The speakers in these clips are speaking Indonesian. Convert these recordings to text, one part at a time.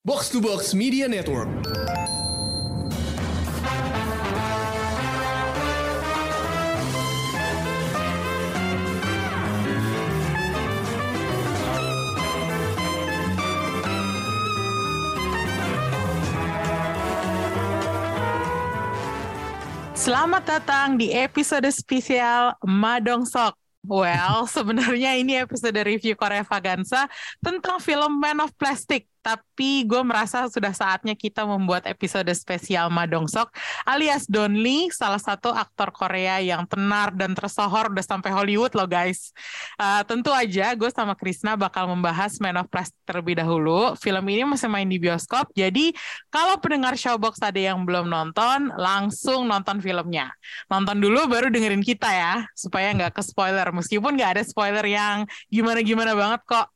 Box to Box Media Network. Selamat datang di episode spesial Madongsok. Well, sebenarnya ini episode review Korea Vaganza tentang film Man of Plastic tapi gue merasa sudah saatnya kita membuat episode spesial Madongsok alias Don Lee, salah satu aktor Korea yang tenar dan tersohor udah sampai Hollywood loh guys. Uh, tentu aja gue sama Krisna bakal membahas Man of Plastic terlebih dahulu. Film ini masih main di bioskop, jadi kalau pendengar Showbox ada yang belum nonton, langsung nonton filmnya. Nonton dulu baru dengerin kita ya, supaya nggak ke spoiler. Meskipun nggak ada spoiler yang gimana-gimana banget kok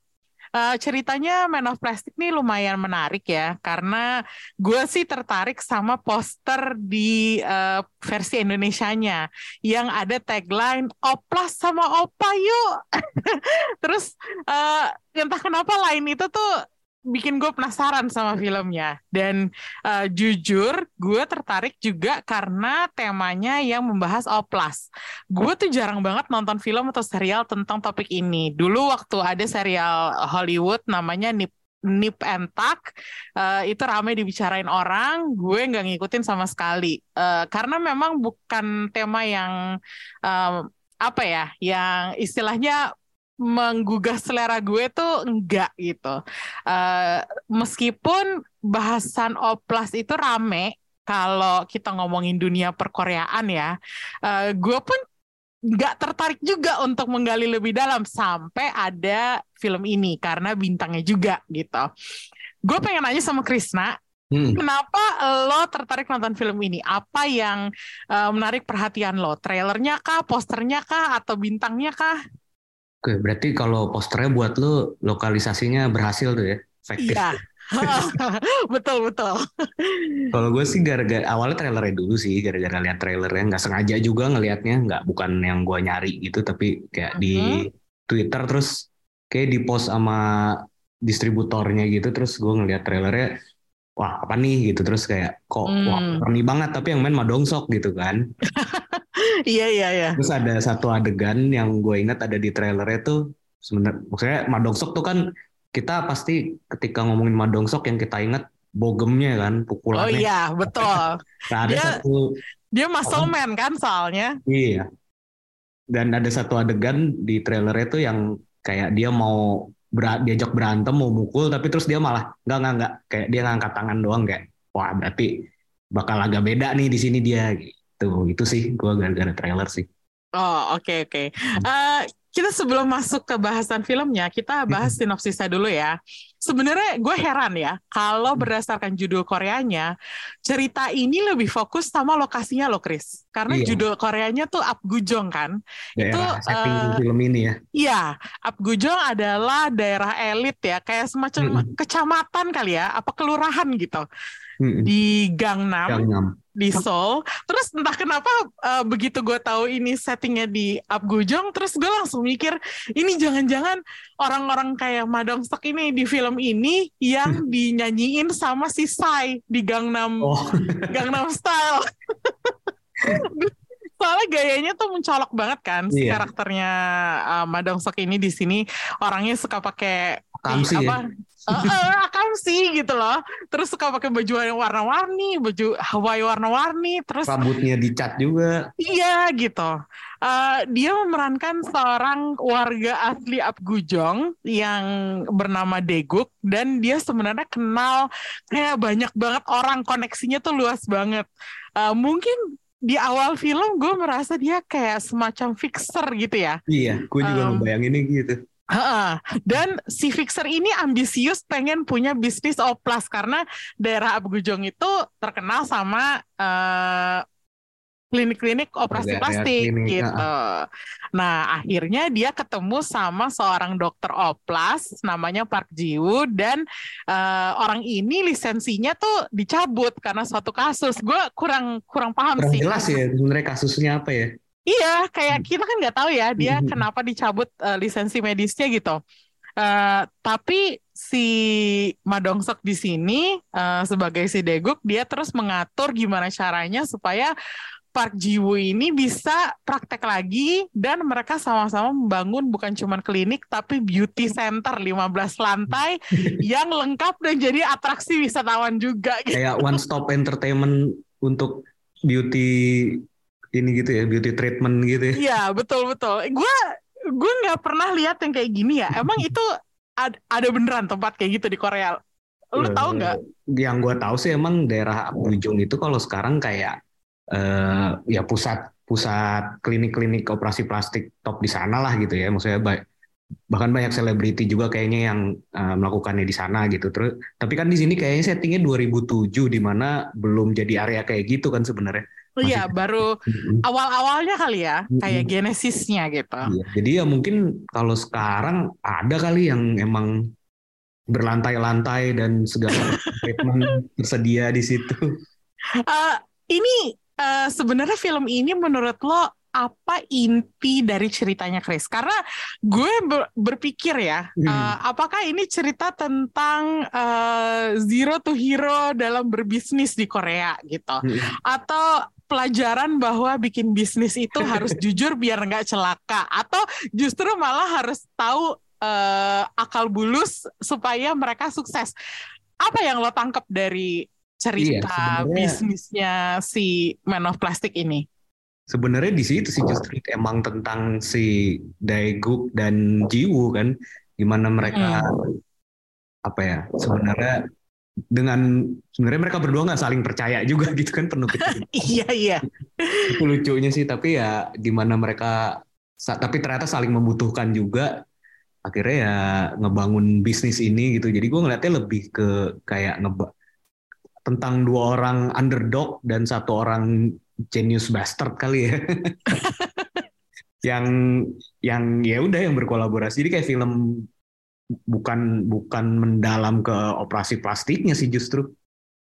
uh, ceritanya Man of Plastic nih lumayan menarik ya karena gue sih tertarik sama poster di uh, versi Indonesianya yang ada tagline oplas sama opa yuk. Terus uh, entah kenapa lain itu tuh bikin gue penasaran sama filmnya dan uh, jujur gue tertarik juga karena temanya yang membahas oplas. Gue tuh jarang banget nonton film atau serial tentang topik ini. Dulu waktu ada serial Hollywood namanya Nip Nip and Tuck uh, itu rame dibicarain orang, gue nggak ngikutin sama sekali uh, karena memang bukan tema yang uh, apa ya, yang istilahnya menggugah selera gue tuh enggak gitu. Uh, meskipun bahasan oplas itu rame kalau kita ngomongin dunia perkoreaan ya, uh, gue pun nggak tertarik juga untuk menggali lebih dalam sampai ada film ini karena bintangnya juga gitu. Gue pengen nanya sama Krisna, Hmm. Kenapa lo tertarik nonton film ini? Apa yang uh, menarik perhatian lo? Trailernya kah, posternya kah, atau bintangnya kah? Oke, berarti kalau posternya buat lu lokalisasinya berhasil tuh ya? Efektif. Iya. betul betul. Kalau gue sih gara-gara awalnya trailernya dulu sih, gara-gara lihat trailernya nggak sengaja juga ngelihatnya, nggak bukan yang gue nyari gitu, tapi kayak uh -huh. di mm-hmm. Twitter terus kayak di post sama distributornya gitu, terus gue ngelihat trailernya, wah apa nih gitu, terus kayak kok hmm. wah berani banget, tapi yang main Madongsok gitu kan. Iya iya iya. Terus ada satu adegan yang gue ingat ada di trailer itu sebenarnya maksudnya Madongsok tuh kan kita pasti ketika ngomongin Madongsok yang kita ingat bogemnya kan pukulannya. Oh iya betul. nah, ada dia, satu dia muscle man kan soalnya. Iya. Dan ada satu adegan di trailer itu yang kayak dia mau ber diajak berantem mau mukul tapi terus dia malah nggak nggak nggak kayak dia ngangkat tangan doang kayak wah berarti bakal agak beda nih di sini dia gitu gitu itu sih gue gara-gara trailer sih oh oke okay, oke okay. uh, eh, kita sebelum masuk ke bahasan filmnya, kita bahas sinopsisnya dulu ya. Sebenarnya gue heran ya, kalau berdasarkan judul Koreanya, cerita ini lebih fokus sama lokasinya loh, Chris. Karena iya. judul Koreanya tuh Apgujong kan. Daerah itu uh, film ini ya. Iya, Apgujong adalah daerah elit ya, kayak semacam hmm. kecamatan kali ya, apa kelurahan gitu. Hmm. Di Gangnam. Gangnam di Seoul. Terus entah kenapa uh, begitu gue tahu ini settingnya di Abgujong, terus gue langsung mikir ini jangan-jangan orang-orang kayak Madong Stok ini di film ini yang dinyanyiin sama si Sai di Gangnam oh. Gangnam Style. soalnya gayanya tuh mencolok banget kan si iya. karakternya uh, Madong Sok ini di sini orangnya suka pakai Kamsi apa ya? uh, uh, kamsi gitu loh terus suka pakai baju yang warna-warni baju Hawaii warna-warni terus rambutnya dicat juga iya gitu uh, dia memerankan seorang warga asli Abgujong yang bernama Deguk dan dia sebenarnya kenal kayak banyak banget orang koneksinya tuh luas banget uh, mungkin di awal film gue merasa dia kayak semacam fixer gitu ya. Iya, gue juga um, ngebayanginnya gitu. Uh, dan si fixer ini ambisius pengen punya bisnis oplas karena daerah Abgujong itu terkenal sama uh, klinik-klinik operasi plastik klinik, gitu. Uh. Nah, akhirnya dia ketemu sama seorang dokter oplas namanya Park Jiwoo dan uh, orang ini lisensinya tuh dicabut karena suatu kasus. Gue kurang kurang paham kurang sih. Jelas ya sebenarnya kasusnya apa ya? Iya, kayak kita kan nggak tahu ya dia hmm. kenapa dicabut uh, lisensi medisnya gitu. Uh, tapi si Madongsok di sini uh, sebagai si Deguk dia terus mengatur gimana caranya supaya Park Jiwoo ini bisa praktek lagi dan mereka sama-sama membangun bukan cuma klinik tapi beauty center 15 lantai yang lengkap dan jadi atraksi wisatawan juga gitu. Kayak one stop entertainment untuk beauty ini gitu ya, beauty treatment gitu ya. Iya, betul betul. Gue gue nggak pernah lihat yang kayak gini ya. Emang itu ada, ada beneran tempat kayak gitu di Korea? Lu uh, tahu nggak? Yang gue tahu sih emang daerah Ujung itu kalau sekarang kayak uh, ya pusat pusat klinik-klinik operasi plastik top di sana lah gitu ya maksudnya baik bahkan banyak selebriti juga kayaknya yang uh, melakukannya di sana gitu terus tapi kan di sini kayaknya settingnya 2007 di mana belum jadi area kayak gitu kan sebenarnya iya, baru awal-awalnya kali ya, kayak genesisnya gitu. Iya, jadi ya mungkin kalau sekarang ada kali yang emang berlantai-lantai dan segala treatment tersedia di situ. Uh, ini uh, sebenarnya film ini menurut lo apa inti dari ceritanya Chris? Karena gue ber berpikir ya, hmm. uh, apakah ini cerita tentang uh, zero to hero dalam berbisnis di Korea gitu, hmm. atau pelajaran bahwa bikin bisnis itu harus jujur biar nggak celaka, atau justru malah harus tahu uh, akal bulus supaya mereka sukses. Apa yang lo tangkap dari cerita iya, bisnisnya si Man of Plastic ini? Sebenarnya di situ sih justru emang tentang si Daeguk dan Jiwoo kan, gimana mereka hmm. apa ya sebenarnya dengan sebenarnya mereka berdua nggak saling percaya juga gitu kan penuh iya iya. Itu lucunya sih tapi ya gimana mereka tapi ternyata saling membutuhkan juga akhirnya ya ngebangun bisnis ini gitu. Jadi gue ngeliatnya lebih ke kayak ngeba tentang dua orang underdog dan satu orang genius bastard kali ya. yang yang ya udah yang berkolaborasi. Jadi kayak film bukan bukan mendalam ke operasi plastiknya sih justru.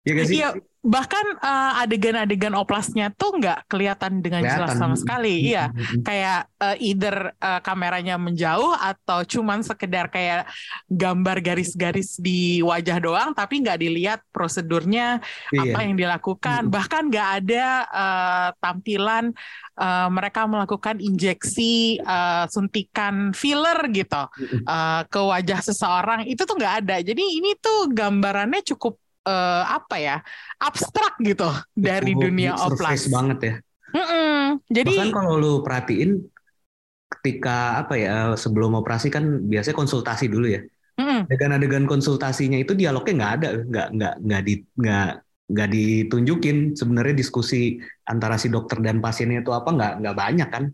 Ya gak sih? Iya, bahkan uh, adegan-adegan oplasnya tuh nggak kelihatan dengan kelihatan. jelas sama sekali. Iya, kayak uh, either uh, kameranya menjauh atau cuman sekedar kayak gambar garis-garis di wajah doang, tapi nggak dilihat prosedurnya iya. apa yang dilakukan. Bahkan nggak ada uh, tampilan uh, mereka melakukan injeksi uh, suntikan filler gitu uh, ke wajah seseorang. Itu tuh nggak ada. Jadi ini tuh gambarannya cukup uh, apa ya abstrak gitu dari dunia oplas banget ya. Mm -mm. jadi bahkan kalau lu perhatiin ketika apa ya sebelum operasi kan biasanya konsultasi dulu ya. Mm adegan-adegan konsultasinya itu dialognya nggak ada nggak nggak nggak di nggak nggak ditunjukin. Sebenarnya diskusi antara si dokter dan pasiennya itu apa nggak nggak banyak kan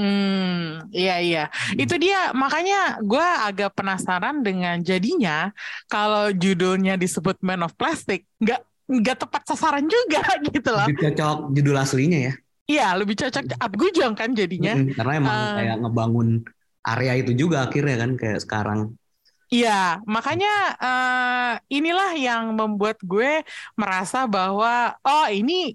Hmm, iya iya. Hmm. Itu dia makanya gue agak penasaran dengan jadinya kalau judulnya disebut Man of Plastic, nggak nggak tepat sasaran juga gitu loh. Lebih cocok judul aslinya ya. Iya, lebih cocok Abgujong kan jadinya. Hmm, karena emang uh, kayak ngebangun area itu juga akhirnya kan kayak sekarang. Iya, makanya uh, inilah yang membuat gue merasa bahwa oh ini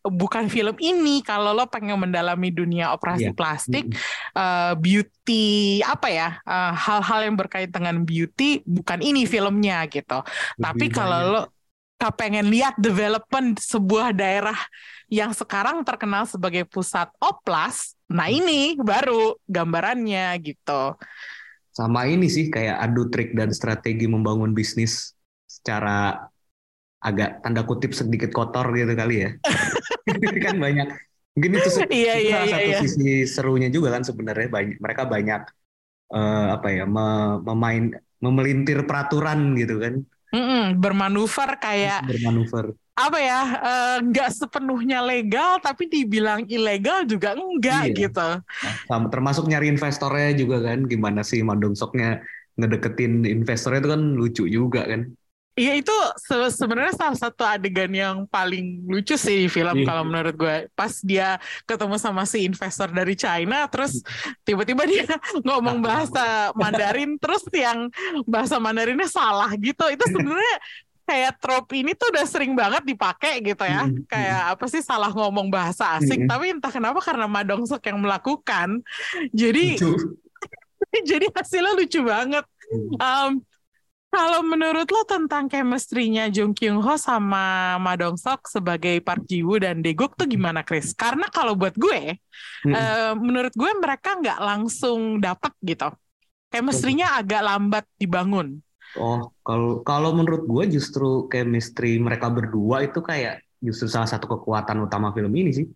bukan film ini kalau lo pengen mendalami dunia operasi yeah. plastik uh, beauty apa ya hal eh, hal-hal yang berkait dengan beauty bukan ini filmnya gitu. Lebih tapi kalau lo pengen lihat development sebuah daerah yang sekarang terkenal sebagai pusat oplas nah ini baru gambarannya gitu. Sama ini sih kayak adu trik dan strategi membangun bisnis secara agak tanda kutip sedikit kotor gitu kali ya. kan banyak. Mungkin itu, iya, itu iya, salah iya, satu iya. sisi serunya juga kan sebenarnya banyak mereka banyak uh, apa ya memain memelintir peraturan gitu kan. Mm -mm, bermanuver kayak bermanuver apa ya eh, nggak uh, sepenuhnya legal tapi dibilang ilegal juga enggak iya. gitu. Nah, termasuk nyari investornya juga kan gimana sih Mandongsoknya ngedeketin investornya itu kan lucu juga kan. Iya itu se sebenarnya salah satu adegan yang paling lucu sih di film yeah. kalau menurut gue. Pas dia ketemu sama si investor dari China, terus tiba-tiba dia ngomong bahasa Mandarin, terus yang bahasa Mandarinnya salah gitu. Itu sebenarnya kayak trope ini tuh udah sering banget dipakai gitu ya. Mm -hmm. Kayak apa sih salah ngomong bahasa asing, mm -hmm. tapi entah kenapa karena Madongsok yang melakukan, jadi jadi hasilnya lucu banget. Um, Kalau menurut lo tentang chemistry-nya Jung Kyung Ho sama Ma Dong Sok sebagai Park Ji Woo dan Daeguk tuh gimana, Chris? Karena kalau buat gue, Hmm. eh, menurut gue mereka nggak langsung dapet gitu. Chemistry-nya agak lambat dibangun. Oh, kalau kalau menurut gue justru chemistry mereka berdua itu kayak justru salah satu kekuatan utama film ini sih.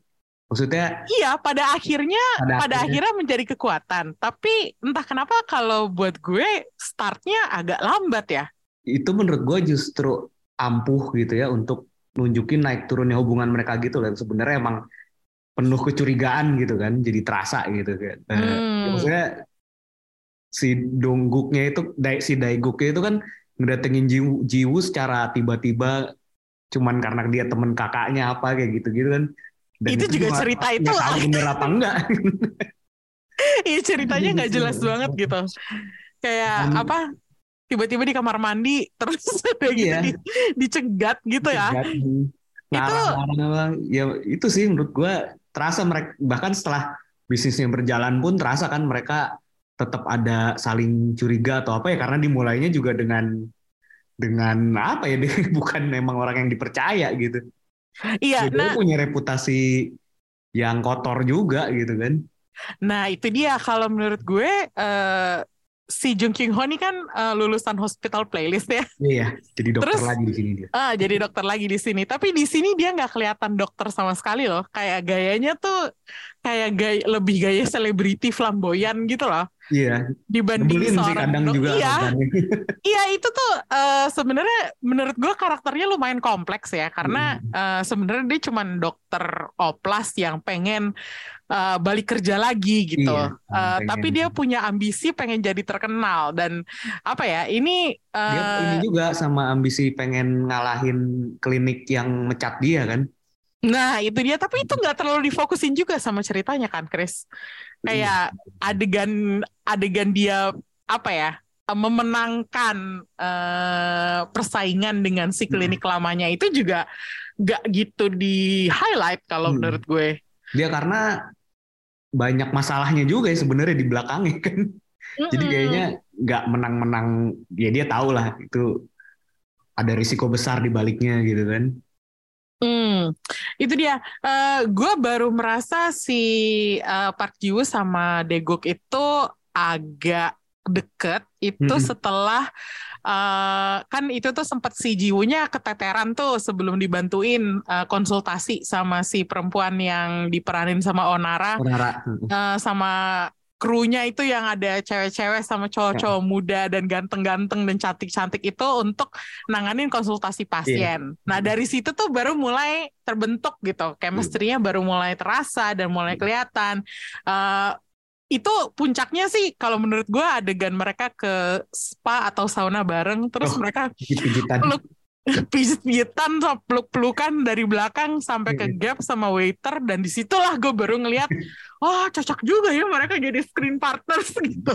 Maksudnya Iya, pada akhirnya pada, pada akhirnya menjadi kekuatan. Tapi entah kenapa kalau buat gue startnya agak lambat ya. itu menurut gue justru ampuh gitu ya untuk nunjukin naik turunnya hubungan mereka gitu kan. Sebenarnya emang penuh kecurigaan gitu kan, jadi terasa gitu kan. Eh, Hmm. maksudnya si Dongguknya itu, si Daiguknya itu kan ngedatengin Jiwu, Jiwu secara tiba-tiba cuman karena dia temen kakaknya apa kayak gitu-gitu kan. Itu juga nggak- cerita itu tahu lah. bener apa enggak. Iya ceritanya nggak jelas banget gitu. Kayak Dan- apa? Tiba-tiba di kamar mandi terus udah gitu Iya. di- dicegat gitu ya. Ngarang-ngarang ya itu sih menurut gue terasa mereka bahkan setelah bisnisnya berjalan pun terasa kan mereka tetap ada saling curiga atau apa ya karena dimulainya juga dengan dengan apa ya bukan memang orang yang dipercaya gitu. Iya, Dia nah punya reputasi yang kotor juga gitu kan. nah itu dia kalau menurut gue eh, si Jung Kyung Ho ini kan eh, lulusan hospital playlist ya. Iya, jadi dokter Terus- lagi di sini dia. Ah, jadi dokter lagi di sini. Tapi di sini dia nggak kelihatan dokter sama sekali loh. Kayak gayanya tuh kayak gaya lebih gaya selebriti flamboyan gitu loh Iya, dibanding sih seorang kadang dok- juga Iya, iya itu tuh eh, sebenarnya menurut gue karakternya lumayan kompleks ya karena Hmm. eh, sebenarnya dia cuma dokter oplas yang pengen eh, balik kerja lagi gitu. Iya, pengen. tapi dia punya ambisi pengen jadi terkenal dan apa ya ini Dia eh, ini juga sama ambisi pengen ngalahin klinik yang mecat dia kan. Nah, itu dia. Tapi itu nggak terlalu difokusin juga sama ceritanya kan, Chris. Kayak adegan adegan dia apa ya memenangkan eh, persaingan dengan si klinik lamanya itu juga nggak gitu di highlight kalau Hmm. menurut gue. Dia karena banyak masalahnya juga ya sebenarnya di belakangnya kan. Jadi Mm-mm. kayaknya nggak menang-menang. Ya dia tahu lah itu ada risiko besar di baliknya gitu kan. Hmm, itu dia. Eh, gue baru merasa si eh, Park Ji Woo sama Daeguk itu agak deket itu Mm-mm. setelah eh, kan itu tuh sempat si Ji Woo-nya keteteran tuh sebelum dibantuin eh, konsultasi sama si perempuan yang diperanin sama Onara Onara. eh, sama krunya itu yang ada cewek-cewek sama cowok-cowok muda dan ganteng-ganteng dan cantik-cantik itu untuk nanganin konsultasi pasien. Nah dari situ tuh baru mulai terbentuk gitu, chemistry-nya baru mulai terasa dan mulai kelihatan. Eh, itu puncaknya sih kalau menurut gue adegan mereka ke spa atau sauna bareng, terus Oh. mereka peluk pijit-pijitan peluk-pelukan dari belakang sampai ke gap sama waiter dan di situlah gue baru ngeliat oh cocok juga ya mereka jadi screen partners gitu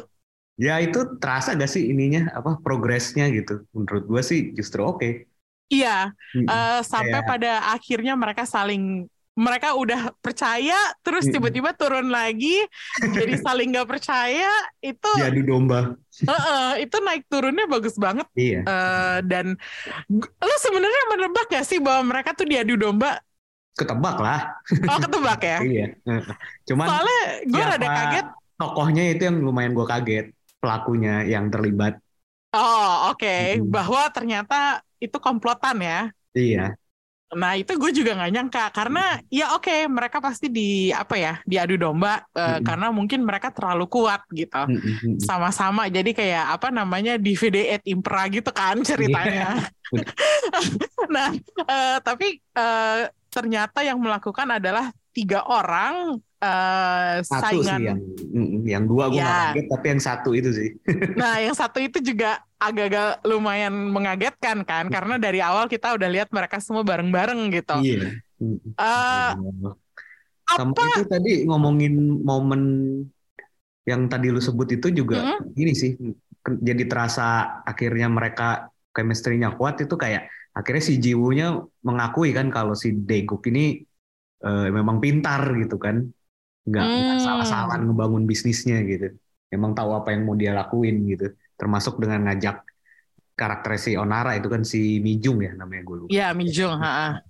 Ya itu terasa gak sih ininya apa progresnya gitu. Menurut gua sih justru oke. iya Mm-mm. eh, sampai Kayak- pada akhirnya mereka saling mereka udah percaya terus tiba-tiba turun lagi jadi saling nggak percaya itu Diadu domba. eh, itu naik turunnya bagus banget Iya. Eh, dan lo sebenarnya menebak gak sih bahwa mereka tuh diadu domba Ketebak lah. oh ketebak ya Iya. Cuman Soalnya gue rada kaget. tokohnya itu yang lumayan gua kaget. Pelakunya yang terlibat. Oh oke, Mm-mm. bahwa ternyata itu komplotan ya. Iya. Nah itu gue juga nggak nyangka karena ya oke mereka pasti di apa ya diadu domba Mm-mm. karena mungkin mereka terlalu kuat gitu. Mm-mm. Sama-sama jadi kayak apa namanya DVD et impera gitu kan ceritanya. nah eh, tapi eh, ternyata yang melakukan adalah tiga orang eh, Satu saingan sih yang mm, yang dua nggak Ya. kaget tapi yang satu itu sih. Nah, yang satu itu juga agak-agak lumayan mengagetkan kan, karena dari awal kita udah lihat mereka semua bareng-bareng gitu. Iya. Mm. Eh, Sama apa? itu tadi ngomongin momen yang tadi lu sebut itu juga Mm-mm. gini sih. Jadi terasa akhirnya mereka chemistry-nya kuat itu kayak akhirnya si Jiwoo-nya mengakui kan kalau si Daeguk ini eh, memang pintar gitu kan. Nggak, Hmm. salah-salah ngebangun bisnisnya gitu. Memang tahu apa yang mau dia lakuin gitu. Termasuk dengan ngajak karakter si Onara itu kan si Mijung ya namanya gue lupa. Iya, Mijung, ha.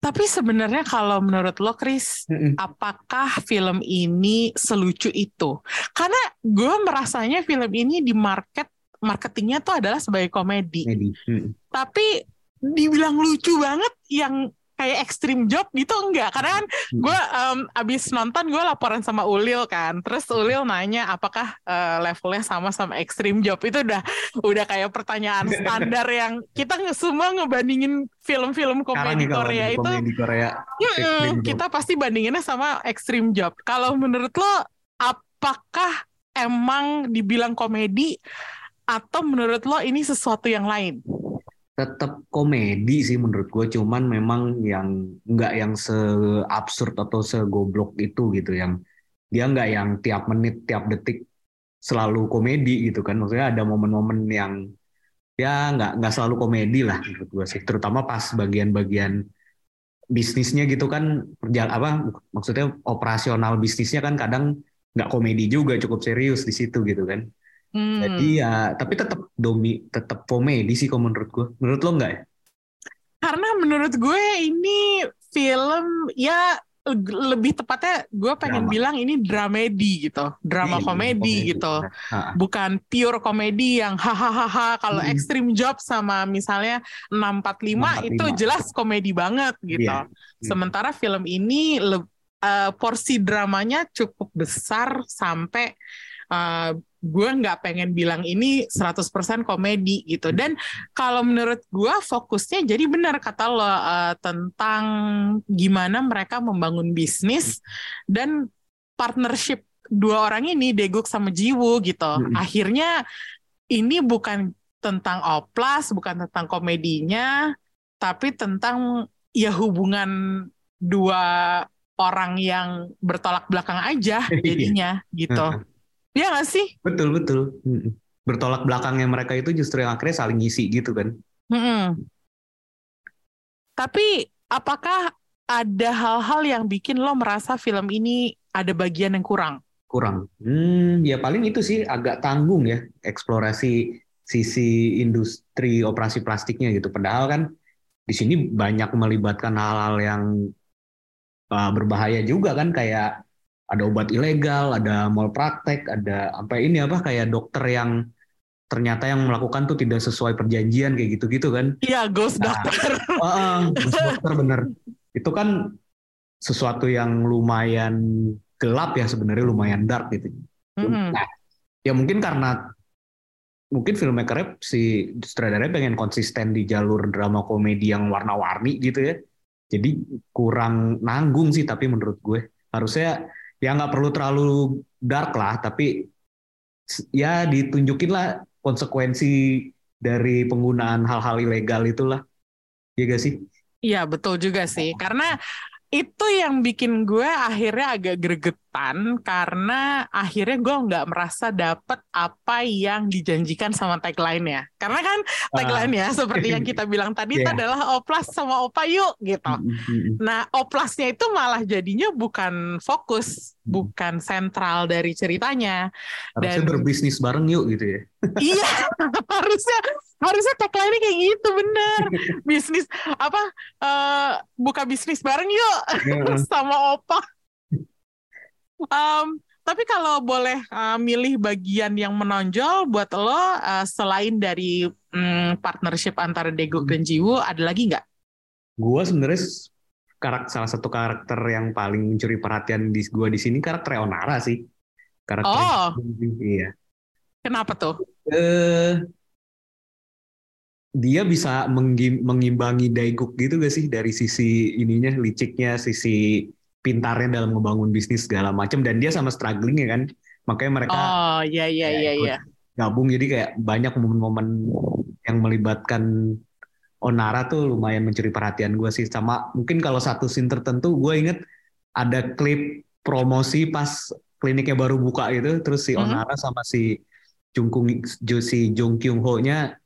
Tapi sebenarnya kalau menurut lo, Chris, apakah film ini selucu itu? Karena gue merasanya film ini di market marketingnya tuh adalah sebagai komedi. Medi. Mm. Tapi dibilang lucu banget yang kayak extreme job gitu enggak. Karena kan gue em, abis nonton gue laporan sama Ulil kan. Terus Ulil nanya apakah eh, levelnya sama sama extreme job. Itu udah udah kayak pertanyaan standar yang kita semua ngebandingin film-film komedi Korea itu komedi Korea kita pasti bandinginnya sama extreme job. Kalau menurut lo apakah emang dibilang komedi atau menurut lo ini sesuatu yang lain tetap komedi sih menurut gue cuman memang yang nggak yang se absurd atau segoblok itu gitu. Yang dia nggak yang tiap menit tiap detik selalu komedi gitu kan. Maksudnya ada momen-momen yang ya nggak nggak selalu komedi lah menurut gue sih. Terutama pas bagian-bagian bisnisnya gitu kan. Perjal apa maksudnya operasional bisnisnya kan kadang nggak komedi juga cukup serius di situ gitu kan Hmm. jadi ya tapi tetap domi tetap komedi sih kalau menurut gue menurut lo nggak ya Karena menurut gue ini film ya lebih tepatnya gue pengen Drama. bilang ini dramedi gitu, drama Iya, komedi gitu. benar. Ha, Bukan pure komedi yang hahaha kalau Hmm. Extreme Job sama misalnya 645 itu 645. jelas komedi banget gitu. Iya. Sementara film ini le- eh, porsi dramanya cukup besar sampai eh, gue nggak pengen bilang ini 100% komedi gitu. Dan kalau menurut gue fokusnya jadi benar kata lo eh, tentang gimana mereka membangun bisnis dan partnership dua orang ini Deguk sama Jiwoo gitu. Mm-mm. Akhirnya ini bukan tentang oplas, bukan tentang komedinya, tapi tentang ya hubungan dua orang yang bertolak belakang aja Iya. jadinya gitu. Iya nggak sih? betul betul bertolak belakangnya mereka itu justru yang akhirnya saling ngisi gitu kan Mm-mm. Tapi apakah ada hal-hal yang bikin lo merasa film ini ada bagian yang kurang? kurang hmm ya paling itu sih agak tanggung ya eksplorasi sisi industri operasi plastiknya gitu padahal kan di sini banyak melibatkan hal-hal yang uh, berbahaya juga kan kayak ada obat ilegal ada mal praktek ada sampai ini apa kayak dokter yang ternyata yang melakukan tuh tidak sesuai perjanjian kayak gitu-gitu kan Iya, Ghost Nah, Doctor. Ah, Ghost dokter bener. Itu kan sesuatu yang lumayan gelap ya sebenarnya lumayan dark gitu. Mm-mm. Nah, ya mungkin karena mungkin filmmaker si sutradaranya pengen konsisten di jalur drama komedi yang warna-warni gitu ya. Jadi kurang nanggung sih tapi menurut gue harusnya ya nggak perlu terlalu dark lah tapi ya ditunjukin lah konsekuensi dari penggunaan hal-hal ilegal itulah. Iya gak sih? Iya, betul juga sih. Karena itu yang bikin gue akhirnya agak gregetan karena akhirnya gue nggak merasa dapet apa yang dijanjikan sama tagline-nya. Karena kan tagline-nya seperti yang kita bilang tadi itu Iya. adalah oplas sama opa yuk gitu. Mm-mm. Nah, oplasnya itu malah jadinya bukan fokus, bukan sentral dari ceritanya. Harusnya Dan- berbisnis bareng yuk gitu ya. iya, harusnya harusnya tagline kayak gitu bener. Bisnis apa? eh, buka bisnis bareng yuk sama opa. Em, tapi kalau boleh eh, milih bagian yang menonjol buat lo eh, selain dari mm, partnership antara Deguk dan Jiwoo, ada lagi nggak? Gua sebenarnya karakter salah satu karakter yang paling mencuri perhatian di gua di sini karakter Onara sih. Karakter Oh. iya. Kenapa tuh? Eh dia bisa mengimbangi Daiguk gitu gak sih dari sisi ininya liciknya, sisi pintarnya dalam ngebangun bisnis segala macam dan dia sama struggling ya kan. Makanya mereka Oh, iya iya ya, iya iya. gabung jadi kayak banyak momen-momen yang melibatkan Onara tuh lumayan mencuri perhatian gue sih sama mungkin kalau satu scene tertentu gue inget ada klip promosi pas kliniknya baru buka gitu terus si Mhm. Onara sama si Jungkung si Jung Kyung Ho nya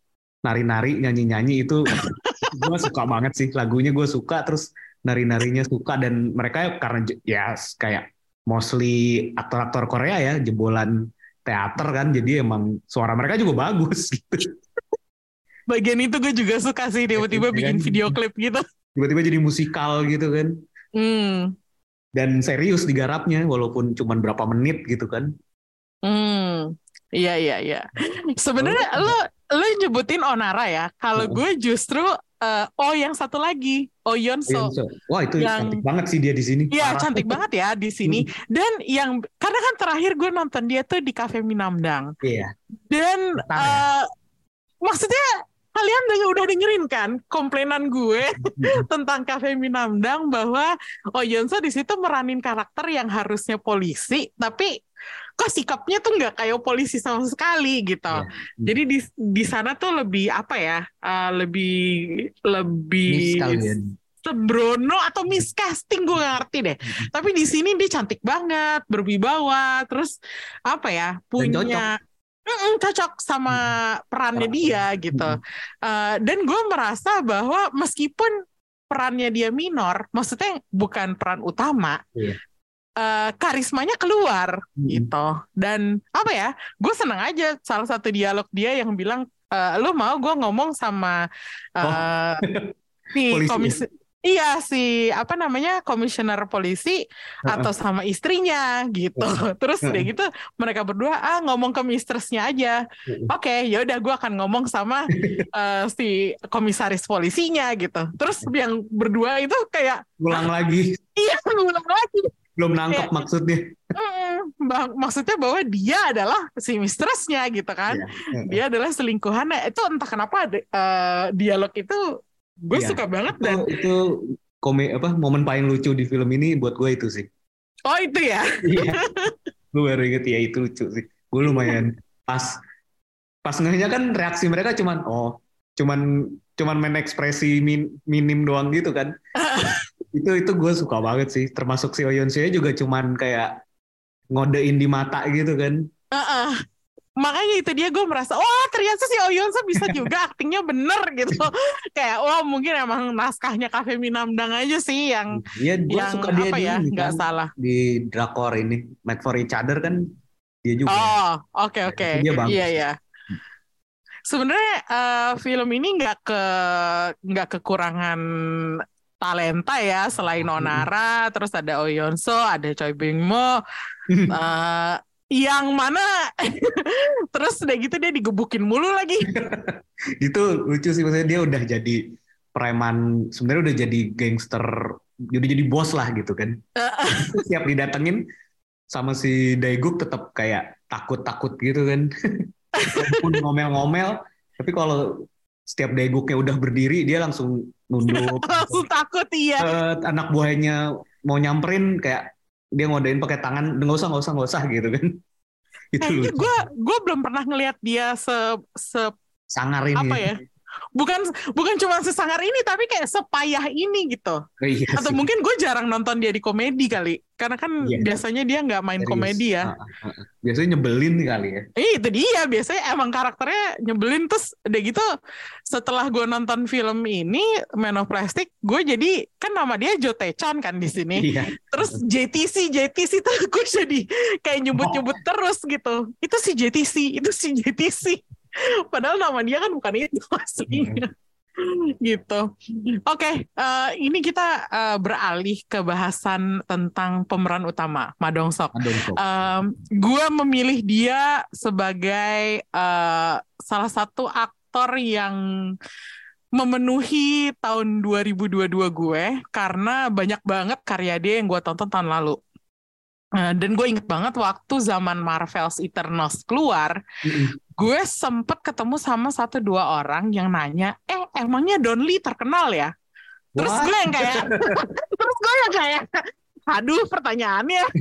nari-nari nyanyi-nyanyi itu gue suka banget sih lagunya gue suka terus nari-narinya suka dan mereka karena ya kayak mostly aktor-aktor Korea ya jebolan teater kan jadi emang suara mereka juga bagus gitu Bagian itu gue juga suka sih tiba-tiba Iya bikin kan? video klip gitu. tiba-tiba jadi musikal gitu kan Hmm. dan serius digarapnya walaupun cuma berapa menit gitu kan Hmm. Iya iya iya. Sebenarnya lo lo nyebutin Onara ya. Kalau gue justru eh, oh yang satu lagi, Oh Yonso. Yonso. wah itu Yang- cantik banget sih dia di sini Iya cantik banget ya di sini. Dan yang karena kan terakhir gue nonton dia tuh di Cafe Minamdang. iya Dan Bentar ya. eh, maksudnya kalian udah, udah dengerin kan komplainan gue tentang Cafe Minamdang bahwa Oh Yonso di situ meranin karakter yang harusnya polisi, tapi kok sikapnya tuh nggak kayak polisi sama sekali gitu. Iya. Jadi di di sana tuh lebih apa ya? eh, lebih lebih sembrono atau miscasting gue nggak ngerti deh. Tapi di sini dia cantik banget, berwibawa, terus apa ya punya Mm-mm, cocok sama perannya Karakter. dia gitu. Eh, dan gue merasa bahwa meskipun perannya dia minor, maksudnya bukan peran utama, Iya. Eh, karismanya keluar Mm-mm. gitu. Dan apa ya? Gue seneng aja salah satu dialog dia yang bilang, eh, lo mau gue ngomong sama eh, si Polisi ya? komisi Iya si apa namanya komisioner polisi atau sama istrinya gitu. Terus udah gitu mereka berdua ah ngomong ke mistressnya aja. Oke, ya udah gue akan ngomong sama eh, si komisaris polisinya gitu. Terus yang berdua itu kayak ulang lagi iya ngulang lagi. Belum nangkep Iya. maksudnya bang- maksudnya bahwa dia adalah si mistressnya gitu kan. Iya. Dia adalah selingkuhannya. Itu entah kenapa eh, dialog itu gue Iya. suka banget itu, dan itu kome apa momen paling lucu di film ini buat gue itu sih oh itu ya. Iya. gue baru inget ya itu lucu sih. Gue lumayan pas pas ngehnya kan reaksi mereka cuman oh cuman cuman main ekspresi min- minim doang gitu kan. itu itu gue suka banget sih. Termasuk si Oyon Seo juga cuman kayak ngodein di mata gitu kan. Heeh. Makanya itu dia gue merasa, wah ternyata si Oyonsa bisa juga aktingnya bener gitu. Kayak wah mungkin emang naskahnya Cafe Minamdang aja sih yang Iya, gue yang suka dia apa ya nggak kan. salah. di drakor ini Made for Each Other kan dia juga. Oh oke oke iya iya. Sebenarnya eh, film ini nggak ke nggak kekurangan talenta ya selain Hmm. Onara, terus ada Oyonso, ada Choi Bing Mo, eh, yang mana? Terus udah gitu dia digebukin mulu lagi. itu lucu sih maksudnya dia udah jadi preman sebenarnya udah jadi gangster udah jadi bos lah gitu kan. Siap didatengin sama si Daeguk tetap kayak takut-takut gitu kan. Walaupun ngomel-ngomel tapi kalau setiap Daeguknya udah berdiri dia langsung nunduk. Langsung takut iya. Eh, anak buahnya mau nyamperin kayak dia ngodain pakai tangan nggak usah nggak usah nggak usah gitu kan. Itu gue gue belum pernah ngelihat dia se se sangar ini apa ya bukan bukan cuma sesangar ini tapi kayak sepayah ini gitu. Oh, iya atau mungkin gue jarang nonton dia di komedi kali. Karena kan Iya. biasanya dia nggak main Serius. komedi ya. Ah, ah, ah. biasanya nyebelin kali ya. Eh, itu dia. Biasanya emang karakternya nyebelin. Terus udah gitu setelah gue nonton film ini Man of Plastic gue jadi kan nama dia Jo Tae-chan kan di sini. Iya. Terus JTC JTC tuh gue jadi kayak nyebut-nyebut terus gitu. Itu si JTC itu si JTC padahal nama dia kan bukan itu aslinya gitu oke eh, ini kita eh, beralih ke bahasan tentang pemeran utama Ma Dong Sok Adon kok. gue memilih dia sebagai eh, salah satu aktor yang memenuhi tahun 2022 gue karena banyak banget karya dia yang gue tonton tahun lalu. Dan gue inget banget waktu zaman Marvel's Eternals keluar, Mm-mm. Gue sempet ketemu sama satu dua orang yang nanya, eh emangnya Don Lee terkenal ya? Terus gue yang kayak, terus gue yang kayak, aduh pertanyaannya.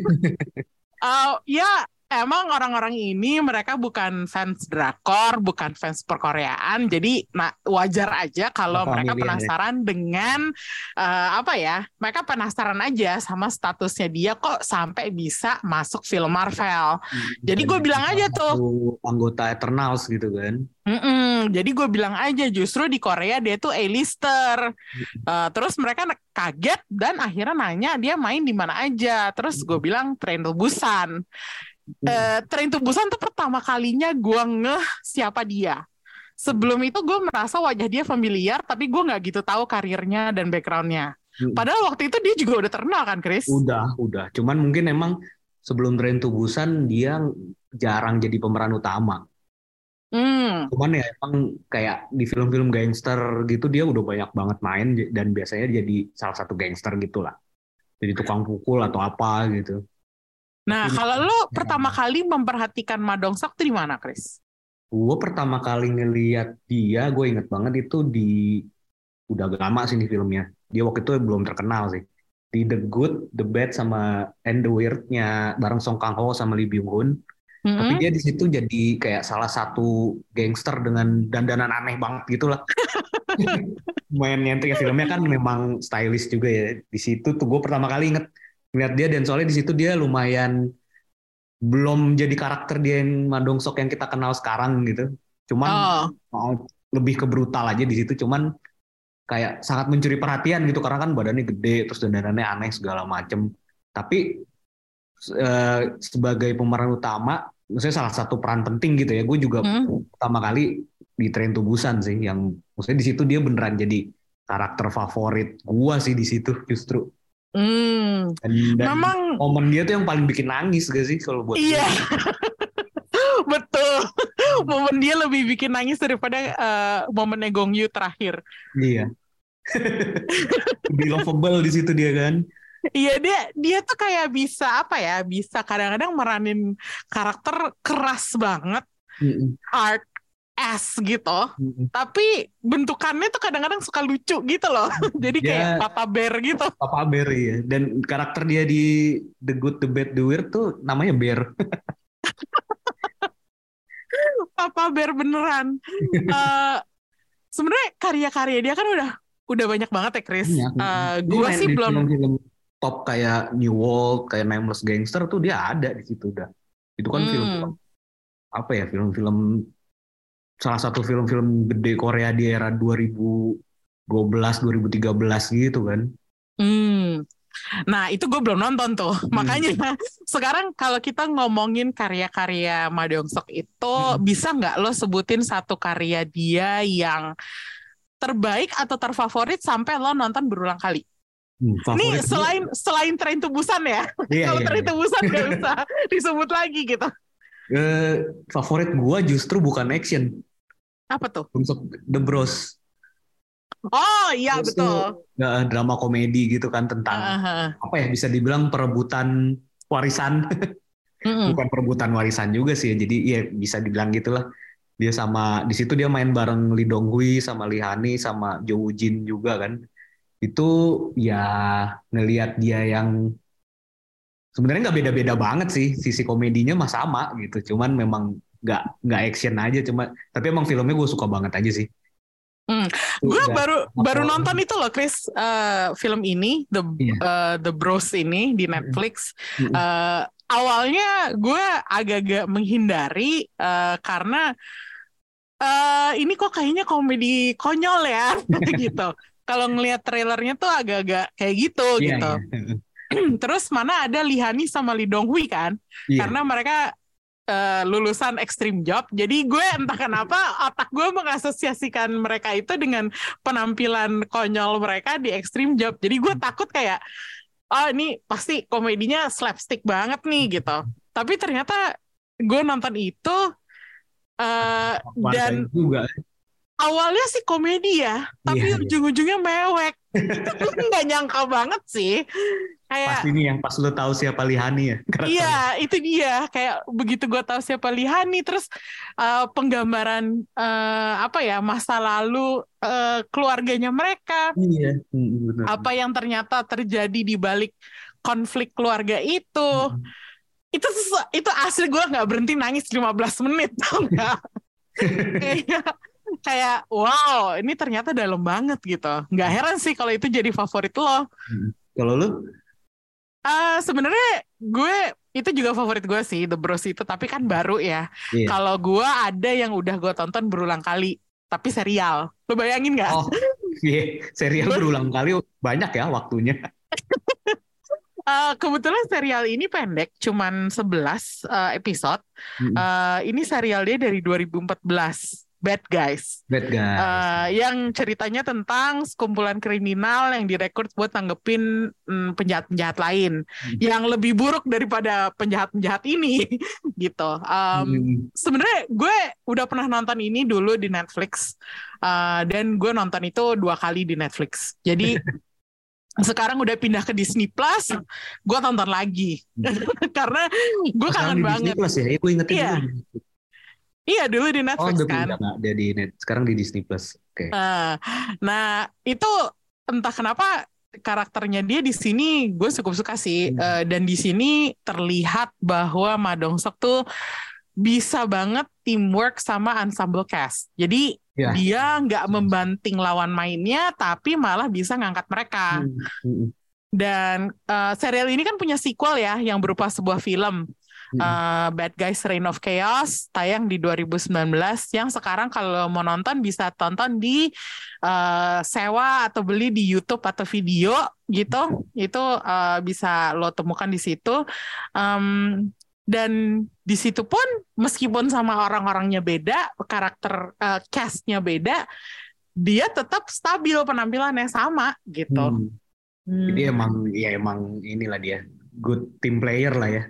Eh, ya emang orang-orang ini mereka bukan fans drakor, bukan fans perkoreaan, jadi nah wajar aja kalau mereka ya. penasaran dengan eh, apa ya? Mereka penasaran aja sama statusnya dia kok sampai bisa masuk film Marvel. Jadi gue bilang aja tuh. Anggota Eternals gitu kan Mm-mm, jadi gue bilang aja justru di Korea dia tuh A-lister. Eh, terus mereka kaget dan akhirnya nanya dia main di mana aja. Terus gue bilang Train Busan. Uh, Train to Busan tuh pertama kalinya gue ngeh siapa dia. Sebelum itu gue merasa wajah dia familiar, tapi gue nggak gitu tahu karirnya dan backgroundnya. Hmm. Padahal waktu itu dia juga udah terkenal kan, Chris? Udah, udah. Cuman mungkin emang sebelum Train to Busan dia jarang jadi pemeran utama. Hmm. Cuman ya emang kayak di film-film gangster gitu dia udah banyak banget main dan biasanya jadi salah satu gangster gitu lah. Jadi tukang pukul atau apa gitu. Nah, kalau lo pertama kali memperhatikan Madong Sok tuh di mana, Chris? Gue pertama kali ngeliat dia, gue inget banget itu di udah lama sih di filmnya. Dia waktu itu belum terkenal sih. Di The Good, The Bad sama And the Weird-nya bareng Song Kang Ho sama Lee Byung Hun Mm-hmm. Tapi dia di situ jadi kayak salah satu gangster dengan dandanan aneh banget gitu lah. Main nyentrik ya filmnya kan memang stylish juga ya. Di situ tuh gue pertama kali inget ngeliat dia dan soalnya di situ dia lumayan belum jadi karakter dia yang Madong Sok yang kita kenal sekarang gitu. Cuman oh. lebih ke brutal aja di situ. Cuman kayak sangat mencuri perhatian gitu karena kan badannya gede terus dandanannya aneh segala macem. Tapi uh, sebagai pemeran utama maksudnya salah satu peran penting gitu ya. Gue juga hmm. pertama kali di Train to Busan sih yang maksudnya di situ dia beneran jadi karakter favorit gue sih di situ justru. Hmm. Dan, dan Memang momen dia tuh yang paling bikin nangis gak sih kalau buat Iya. Betul. momen dia lebih bikin nangis daripada uh, momen Gong Yu terakhir. Iya. lebih lovable di situ dia kan. Iya dia dia tuh kayak bisa apa ya bisa kadang-kadang meranin karakter keras banget, mm hard ass gitu, mm tapi bentukannya tuh kadang-kadang suka lucu gitu loh. Jadi kayak Papa Bear gitu. Papa Bear ya. Dan karakter dia di The Good, The Bad, The Weird tuh namanya Bear. Papa Bear beneran. uh, Sebenarnya karya-karya dia kan udah udah banyak banget ya Chris. Uh, gue sih belum film top kayak New World, kayak Nameless Gangster tuh dia ada di situ udah. Itu kan hmm. film apa ya film-film salah satu film-film gede Korea di era 2012 2013 gitu kan. Hmm. Nah itu gue belum nonton tuh hmm. makanya sekarang kalau kita ngomongin karya-karya Ma Sok itu hmm. bisa nggak lo sebutin satu karya dia yang terbaik atau terfavorit sampai lo nonton berulang kali? Hmm, Ini selain itu... selain tren tubusan ya. Iya, Kalau iya, tren iya. tubusan gak usah disebut lagi gitu. Uh, favorit gua justru bukan action. Apa tuh? Untuk The Bros. Oh iya Terus betul. uh, drama komedi gitu kan tentang uh-huh. apa ya bisa dibilang perebutan warisan. mm-hmm. Bukan perebutan warisan juga sih. Jadi iya bisa dibilang gitulah. Dia sama di situ dia main bareng Lee Dong Hui sama Lee Hani sama Jo Woo Jin juga kan itu ya ngelihat dia yang sebenarnya nggak beda-beda banget sih sisi komedinya mah sama gitu cuman memang nggak nggak action aja cuma tapi emang filmnya gue suka banget aja sih Hmm. Gue baru baru nonton itu loh Chris uh, film ini The yeah. Iya. uh, The Bros ini di Netflix. Mm -hmm. uh, awalnya gue agak-agak menghindari uh, karena uh, ini kok kayaknya komedi konyol ya gitu kalau ngelihat trailernya tuh agak-agak kayak gitu yeah, gitu. Yeah. Terus mana ada Lihani sama Lee Dong Hui kan? Yeah. Karena mereka uh, lulusan Extreme Job. Jadi gue entah kenapa otak gue mengasosiasikan mereka itu dengan penampilan konyol mereka di Extreme Job. Jadi gue takut kayak oh ini pasti komedinya slapstick banget nih gitu. Tapi ternyata gue nonton itu uh, dan juga awalnya sih komedi ya, tapi iya, iya. ujung-ujungnya mewek. Nggak nyangka banget sih. Kayak pas ini yang pas lu tahu siapa Lihani ya. Iya, itu dia. Kayak begitu gue tahu siapa Lihani, terus uh, penggambaran uh, apa ya masa lalu uh, keluarganya mereka. Iya. Hmm, benar. Apa yang ternyata terjadi di balik konflik keluarga itu. Hmm. Itu itu asli gue nggak berhenti nangis 15 menit tau nggak? kayak wow ini ternyata dalam banget gitu nggak heran sih kalau itu jadi favorit lo hmm. kalau lo uh, sebenarnya gue itu juga favorit gue sih The Bros itu tapi kan baru ya yeah. kalau gue ada yang udah gue tonton berulang kali tapi serial lo bayangin nggak oh yeah. serial berulang kali banyak ya waktunya Uh, kebetulan serial ini pendek, cuman 11 uh, episode. Mm -hmm. uh, ini serial dia dari 2014. Bad Guys. Bad Guys. Uh, yang ceritanya tentang sekumpulan kriminal yang direkrut buat tanggepin mm, penjahat-penjahat lain hmm. yang lebih buruk daripada penjahat-penjahat ini gitu. Um, hmm. Sebenarnya gue udah pernah nonton ini dulu di Netflix uh, dan gue nonton itu dua kali di Netflix. Jadi sekarang udah pindah ke Disney Plus, gue tonton lagi hmm. karena gue kangen banget. Disney Plus ya, gue ingetin yeah. Iya dulu di Netflix oh, kan. Oh, dia di net. Sekarang di Disney Plus. Oke. Okay. Uh, nah itu entah kenapa karakternya dia di sini gue cukup suka sih. Hmm. Uh, dan di sini terlihat bahwa Madong Sok tuh bisa banget teamwork sama ensemble cast. Jadi yeah. dia nggak membanting lawan mainnya, tapi malah bisa ngangkat mereka. Hmm. Hmm. Dan uh, serial ini kan punya sequel ya, yang berupa sebuah film uh, Bad Guys Reign of Chaos tayang di 2019 yang sekarang kalau mau nonton bisa tonton di uh, sewa atau beli di YouTube atau video gitu itu uh, bisa lo temukan di situ um, dan di situ pun meskipun sama orang-orangnya beda karakter uh, castnya beda dia tetap stabil penampilannya sama gitu. Hmm. Hmm. Jadi emang ya emang inilah dia good team player lah ya.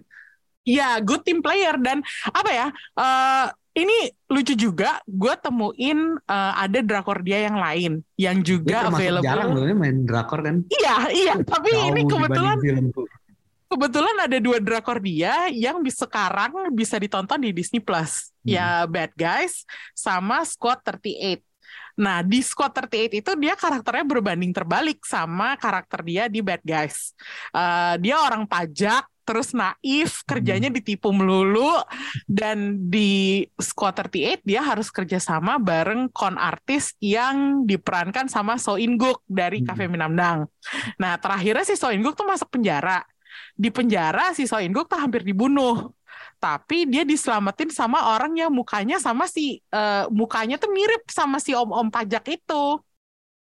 Ya, good team player dan apa ya? Uh, ini lucu juga. Gue temuin uh, ada drakor dia yang lain yang juga dia available. Jarang loh main drakor kan? Iya, iya. Tapi Jauh ini kebetulan kebetulan ada dua drakor dia yang sekarang bisa ditonton di Disney Plus. Hmm. Ya Bad Guys sama Squad 38. Nah, di Squad 38 itu dia karakternya berbanding terbalik sama karakter dia di Bad Guys. Uh, dia orang pajak terus naif, kerjanya hmm. ditipu melulu dan di Squad 38 dia harus kerjasama bareng kon artis yang diperankan sama So In Guk dari hmm. Cafe Minamdang. Nah terakhirnya si So In Guk tuh masuk penjara. Di penjara si So In Guk tuh hampir dibunuh. Tapi dia diselamatin sama orang yang mukanya sama si uh, mukanya tuh mirip sama si om-om pajak itu.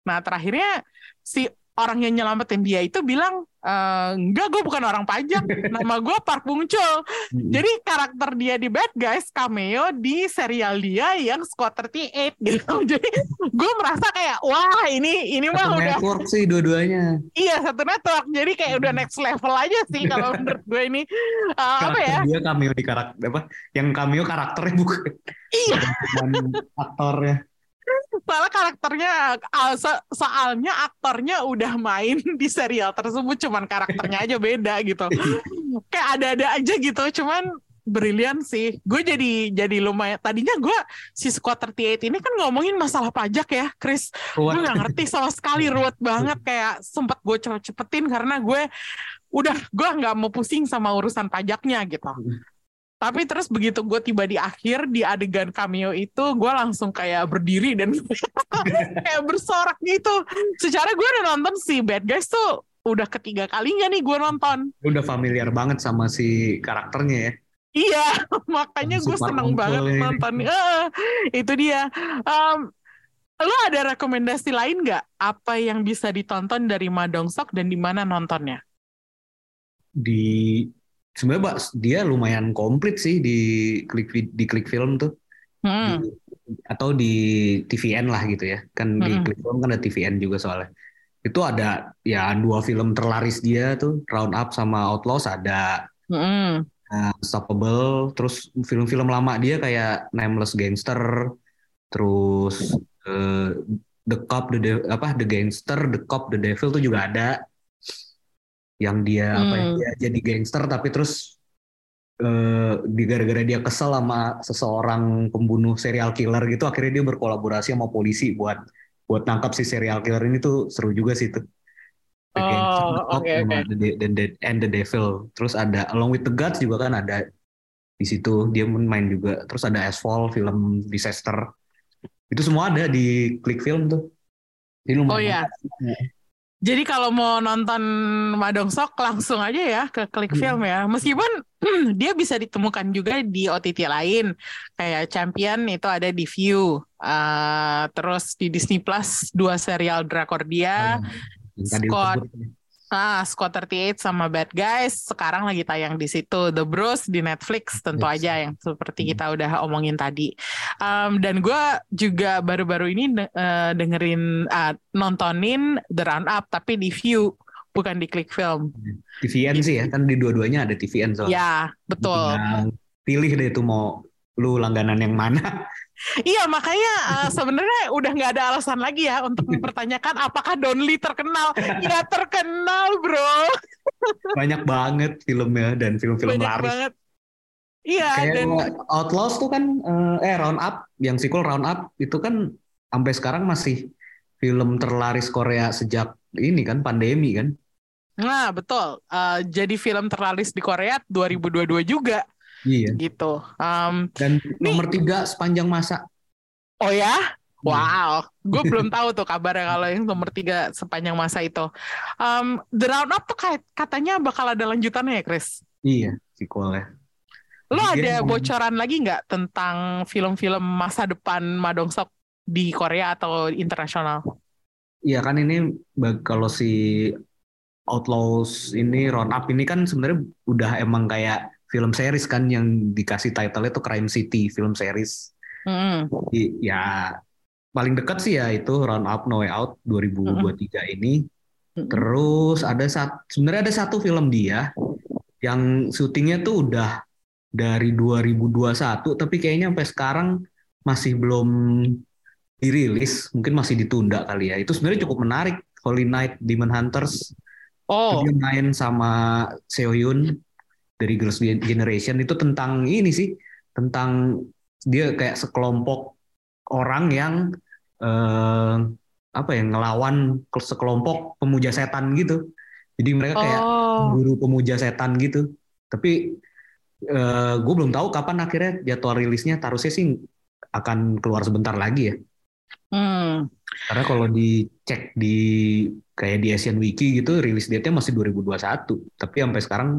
Nah terakhirnya si orang yang nyelamatin dia itu bilang e, enggak gue bukan orang pajak. Nama gue Park Bung Chul. Jadi karakter dia di Bad Guys cameo di serial dia yang Squad 38 gitu. Jadi gue merasa kayak wah ini ini mah udah network sih dua-duanya. Iya satu network. Jadi kayak udah next level aja sih kalau menurut gue ini. Uh, apa ya? dia cameo di karakter apa? Yang cameo karakternya bukan iya. aktornya Soalnya karakternya so, soalnya aktornya udah main di serial tersebut cuman karakternya aja beda gitu. Kayak ada-ada aja gitu cuman brilian sih. Gue jadi jadi lumayan. Tadinya gue si Squad 38 ini kan ngomongin masalah pajak ya, Chris. Gue gak ngerti sama sekali ruwet banget kayak sempet gue cepet-cepetin karena gue udah gue nggak mau pusing sama urusan pajaknya gitu. Tapi terus begitu gue tiba di akhir di adegan cameo itu gue langsung kayak berdiri dan kayak bersorak gitu. Secara gue udah nonton si Bad Guys tuh udah ketiga kalinya nih gue nonton. Udah familiar banget sama si karakternya ya. Iya, makanya gue seneng banget ini. nonton. Uh, itu dia. Um, lo ada rekomendasi lain nggak apa yang bisa ditonton dari Madong Sok dan di mana nontonnya? Di sebenarnya dia lumayan komplit sih di klik di klik film tuh hmm. di, atau di TVN lah gitu ya kan hmm. di klik film kan ada TVN juga soalnya itu ada ya dua film terlaris dia tuh Round Up sama Outlaws ada hmm. uh, Unstoppable terus film-film lama dia kayak Nameless Gangster terus uh, The Cop the De apa The Gangster The Cop The Devil tuh juga ada yang dia hmm. apa ya dia jadi gangster tapi terus uh, di gara-gara dia kesel sama seseorang pembunuh serial killer gitu akhirnya dia berkolaborasi sama polisi buat buat nangkap si serial killer ini tuh seru juga sih tuh. The oh, okay, okay. The, the, the, and the Devil. Terus ada Along with the Gods juga kan ada di situ. Dia main juga. Terus ada Asphalt film disaster. Itu semua ada di klik film tuh. Jadi lumayan oh iya jadi kalau mau nonton Madong Sok langsung aja ya ke Klik hmm. Film ya. Meskipun dia bisa ditemukan juga di OTT lain kayak Champion itu ada di View. Uh, terus di Disney Plus dua serial drakor dia. Oh, Squad Ah, Squad 38 sama Bad Guys sekarang lagi tayang di situ. The Bros di Netflix tentu Yes. aja yang seperti Hmm. kita udah omongin tadi. Um, dan gue juga baru-baru ini de- eh, dengerin ah, nontonin The Roundup tapi di View bukan di Click Film. TVN sih ya, kan di dua-duanya ada TVN soalnya. Ya, betul. Tinggal pilih deh tuh mau lu langganan yang mana. Iya, makanya eh, sebenarnya udah nggak ada alasan lagi ya untuk mempertanyakan apakah Donly terkenal. Ya terkenal, bro. Banyak banget filmnya dan film-film Banyak laris. banget. Iya, Kayak dan Outlaws tuh kan eh, eh Round Up yang sequel Round Up itu kan sampai sekarang masih film terlaris Korea sejak ini kan pandemi kan. nah betul. Eh, jadi film terlaris di Korea 2022 juga Iya. gitu. Um, Dan nomor tiga sepanjang masa. oh ya? Iya. Wow, gue belum tahu tuh kabarnya kalau yang nomor tiga sepanjang masa itu. Um, The Roundup tuh katanya bakal ada lanjutannya ya, Chris? Iya, sequelnya. Lo Jadi dia ada bocoran lagi nggak tentang film-film masa depan Madongsok di Korea atau internasional? Iya kan ini kalau si Outlaws ini Round Up ini kan sebenarnya udah emang kayak film series kan yang dikasih title itu Crime City film series. Mm-mm. Jadi, ya paling dekat sih ya itu Round Up No Way Out 2023 ini. Mm-mm. Terus ada satu sebenarnya ada satu film dia yang syutingnya tuh udah dari 2021 tapi kayaknya sampai sekarang masih belum dirilis, mungkin masih ditunda kali ya. Itu sebenarnya cukup menarik. Holy Night Demon Hunters. Oh, Dia main sama Seo Hyun dari Girls' Generation itu tentang ini sih, tentang dia kayak sekelompok orang yang eh, apa ya ngelawan ke- sekelompok pemuja setan gitu. Jadi mereka kayak oh, guru pemuja setan gitu. Tapi gue belum tahu kapan akhirnya jadwal rilisnya. Tarusnya sih akan keluar sebentar lagi ya. hmm. Karena kalau dicek di kayak di Asian Wiki gitu rilis date-nya masih 2021. Tapi sampai sekarang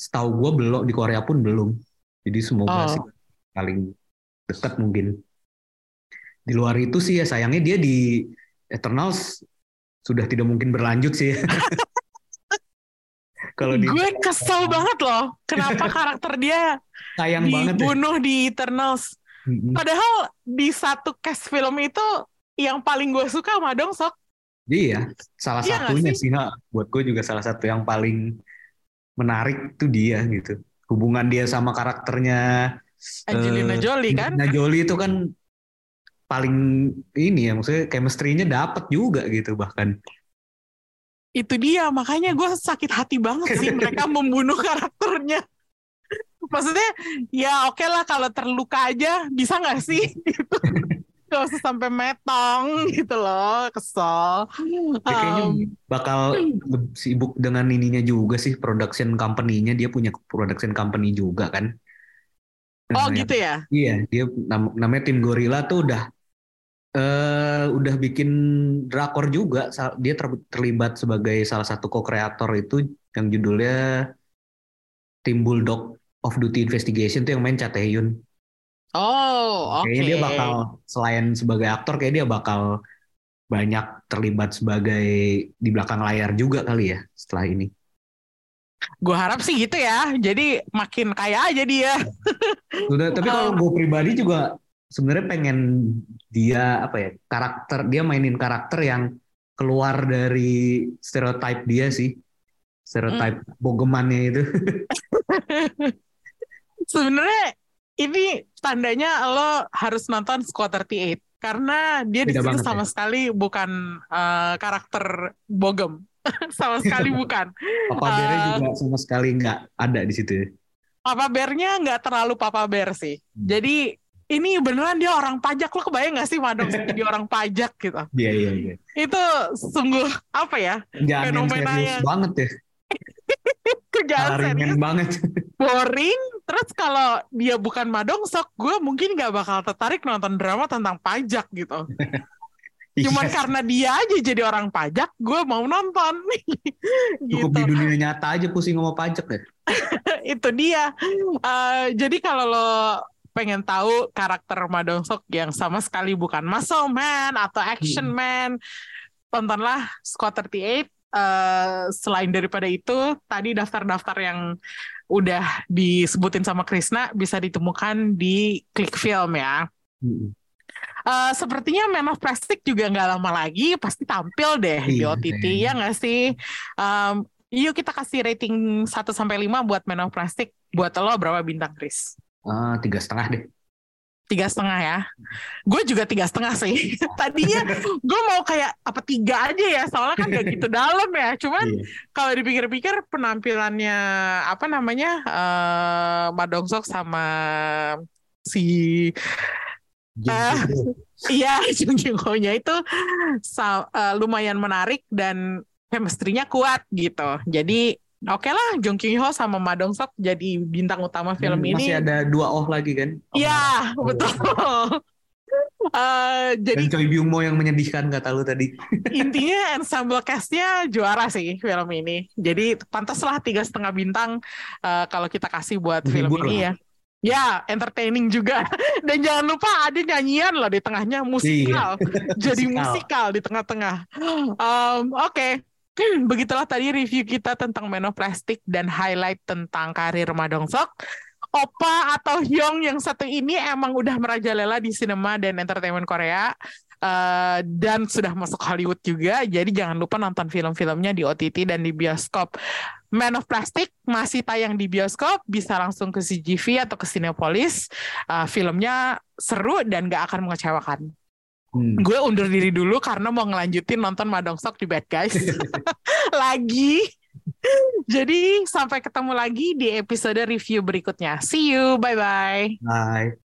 setahu gue belum di Korea pun belum. Jadi semoga Oh. sih paling dekat mungkin. Di luar itu sih ya sayangnya dia di Eternals sudah tidak mungkin berlanjut sih. Kalau di gue kesel banget loh. Kenapa karakter dia sayang banget ya. dibunuh di Eternals? Padahal di satu cast film itu yang paling gue suka sama Dongsok. Iya, salah Iya satunya sih? sih, buat gue juga salah satu yang paling menarik tuh dia gitu. Hubungan dia sama karakternya Angelina eh, Jolie kan? Angelina Jolie itu kan paling ini ya, maksudnya chemistry-nya dapet juga gitu bahkan. Itu dia, makanya gue sakit hati banget sih mereka membunuh karakternya. Maksudnya, ya oke lah kalau terluka aja, bisa nggak sih? Gitu. Gak usah sampai metong gitu loh, kesel. Dia kayaknya Um, bakal sibuk dengan ininya juga sih, production company-nya dia punya production company juga kan. oh Nah, gitu ya? Iya, dia nam- namanya tim Gorilla tuh udah eh udah bikin drakor juga. Dia ter- terlibat sebagai salah satu co-kreator itu yang judulnya Tim Bulldog of Duty Investigation tuh yang main Cha Tae-hyun. Oh, oke. Kayaknya dia bakal selain sebagai aktor kayak dia bakal banyak terlibat sebagai di belakang layar juga kali ya setelah ini. Gue harap sih gitu ya. Jadi makin kaya aja dia. Udah, tapi kalau gue pribadi juga sebenarnya pengen dia apa ya karakter dia mainin karakter yang keluar dari stereotype dia sih stereotype bogemannya itu. Sebenarnya ini tandanya lo harus nonton Squad 38 karena dia di situ sama ya? sekali bukan eh, karakter bogem. sama sekali bukan. Papa Bearnya Eh. juga sama sekali nggak ada di situ. Papa Bear-nya nggak terlalu Papa Bear sih. Hmm. Jadi ini beneran dia orang pajak. Lo kebayang nggak sih Madong jadi orang pajak gitu? Iya iya iya. Itu sungguh apa ya? Jangan yang Fenomena serius yang- banget ya. Kerjaan serius. Banget. boring. Terus kalau dia bukan Madongsok, gue mungkin nggak bakal tertarik nonton drama tentang pajak gitu. Cuman Iya, karena dia aja jadi orang pajak, gue mau nonton. cukup gitu. di dunia nyata aja pusing sama pajak ya. Itu dia. Eh, jadi kalau lo pengen tahu karakter Madongsok yang sama sekali bukan muscle man atau action Hmm. man, tontonlah Squad 38 uh, selain daripada itu, tadi daftar-daftar yang udah disebutin sama Krisna bisa ditemukan di Klik Film ya. Hmm. Uh, sepertinya Man of Plastic juga nggak lama lagi pasti tampil deh iya, di OTT iya. ya nggak sih? Um, yuk kita kasih rating 1 sampai lima buat Man of Plastic. Buat lo berapa bintang, Chris? Uh, tiga setengah deh tiga setengah ya. Gue juga tiga setengah sih. Tadinya gue mau kayak apa tiga aja ya soalnya kan gak gitu dalam ya. Cuman yeah. kalau dipikir-pikir penampilannya apa namanya uh, Madongsok sama si uh, iya Jung nya itu uh, lumayan menarik dan chemistry-nya kuat gitu. Jadi Oke okay lah, Jung Kyung Ho sama Ma Dong Sok jadi bintang utama film hmm, ini. Masih ada dua Oh lagi kan? Iya, oh, betul. Uh, jadi Dan Choi Byung Mo yang menyedihkan kata lu tadi. intinya ensemble castnya juara sih film ini. Jadi pantaslah tiga setengah bintang uh, kalau kita kasih buat film ini ya. Ya, entertaining juga. Dan jangan lupa ada nyanyian loh di tengahnya musikal. Iya. Jadi musikal di tengah-tengah. Um, Oke, okay. begitulah tadi review kita tentang Menoplastik dan highlight tentang karir Madongsok. Opa atau Hyung yang satu ini emang udah merajalela di sinema dan entertainment Korea uh, dan sudah masuk Hollywood juga. Jadi jangan lupa nonton film-filmnya di OTT dan di bioskop. Man of Plastic masih tayang di bioskop, bisa langsung ke CGV atau ke Cinepolis. Uh, filmnya seru dan gak akan mengecewakan. Hmm. Gue undur diri dulu karena mau ngelanjutin nonton Madongsok di Bad Guys lagi. Jadi sampai ketemu lagi di episode review berikutnya. See you, bye-bye. Bye.